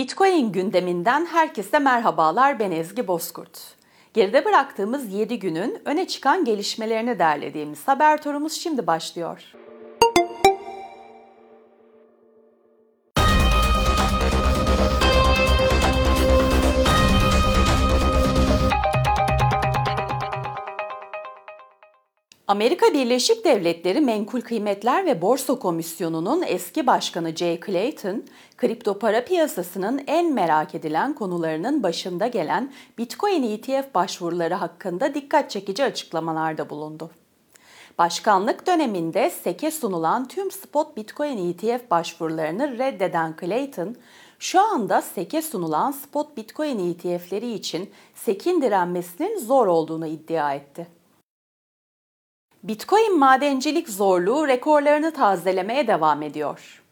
Bitcoin gündeminden herkese merhabalar ben Ezgi Bozkurt. Geride bıraktığımız 7 günün öne çıkan gelişmelerini derlediğimiz haber turumuz şimdi başlıyor. Amerika Birleşik Devletleri Menkul Kıymetler ve Borsa Komisyonu'nun eski başkanı Jay Clayton, kripto para piyasasının en merak edilen konularının başında gelen Bitcoin ETF başvuruları hakkında dikkat çekici açıklamalarda bulundu. Başkanlık döneminde SEC'e sunulan tüm spot Bitcoin ETF başvurularını reddeden Clayton, şu anda SEC'e sunulan spot Bitcoin ETF'leri için SEC'in direnmesinin zor olduğunu iddia etti. Bitcoin madencilik zorluğu rekorlarını tazelemeye devam ediyor.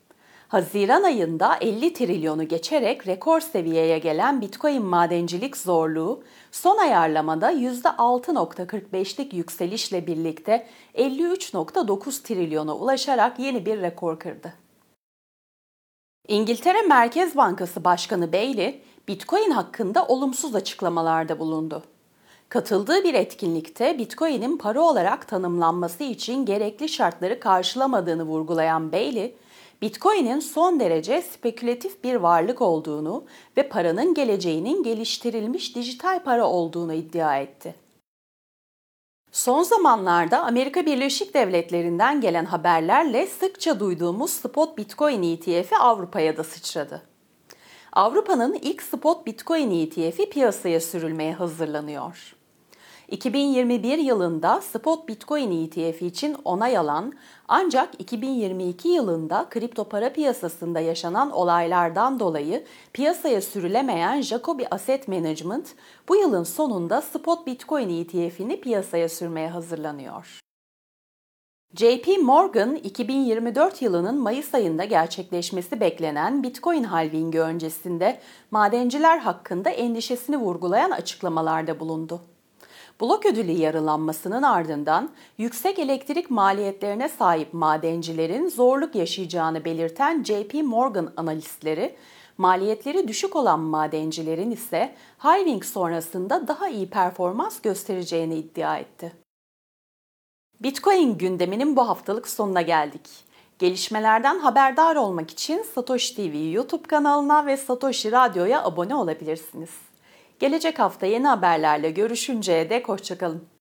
Haziran ayında 50 trilyonu geçerek rekor seviyeye gelen Bitcoin madencilik zorluğu son ayarlamada %6.45'lik yükselişle birlikte 53.9 trilyona ulaşarak yeni bir rekor kırdı. İngiltere Merkez Bankası Başkanı Bailey, Bitcoin hakkında olumsuz açıklamalarda bulundu. Katıldığı bir etkinlikte Bitcoin'in para olarak tanımlanması için gerekli şartları karşılamadığını vurgulayan Bailey, Bitcoin'in son derece spekülatif bir varlık olduğunu ve paranın geleceğinin geliştirilmiş dijital para olduğunu iddia etti. Son zamanlarda Amerika Birleşik Devletleri'nden gelen haberlerle sıkça duyduğumuz spot Bitcoin ETF'i Avrupa'ya da sıçradı. Avrupa'nın ilk spot Bitcoin ETF'i piyasaya sürülmeye hazırlanıyor. 2021 yılında spot Bitcoin ETF için onay alan ancak 2022 yılında kripto para piyasasında yaşanan olaylardan dolayı piyasaya sürülemeyen Jacobi Asset Management bu yılın sonunda spot Bitcoin ETF'ini piyasaya sürmeye hazırlanıyor. JP Morgan 2024 yılının Mayıs ayında gerçekleşmesi beklenen Bitcoin halvingi öncesinde madenciler hakkında endişesini vurgulayan açıklamalarda bulundu. Blok ödülü yarılanmasının ardından yüksek elektrik maliyetlerine sahip madencilerin zorluk yaşayacağını belirten JP Morgan analistleri, maliyetleri düşük olan madencilerin ise halving sonrasında daha iyi performans göstereceğini iddia etti. Bitcoin gündeminin bu haftalık sonuna geldik. Gelişmelerden haberdar olmak için Satoshi TV YouTube kanalına ve Satoshi Radyo'ya abone olabilirsiniz. Gelecek hafta yeni haberlerle görüşünceye dek hoşçakalın.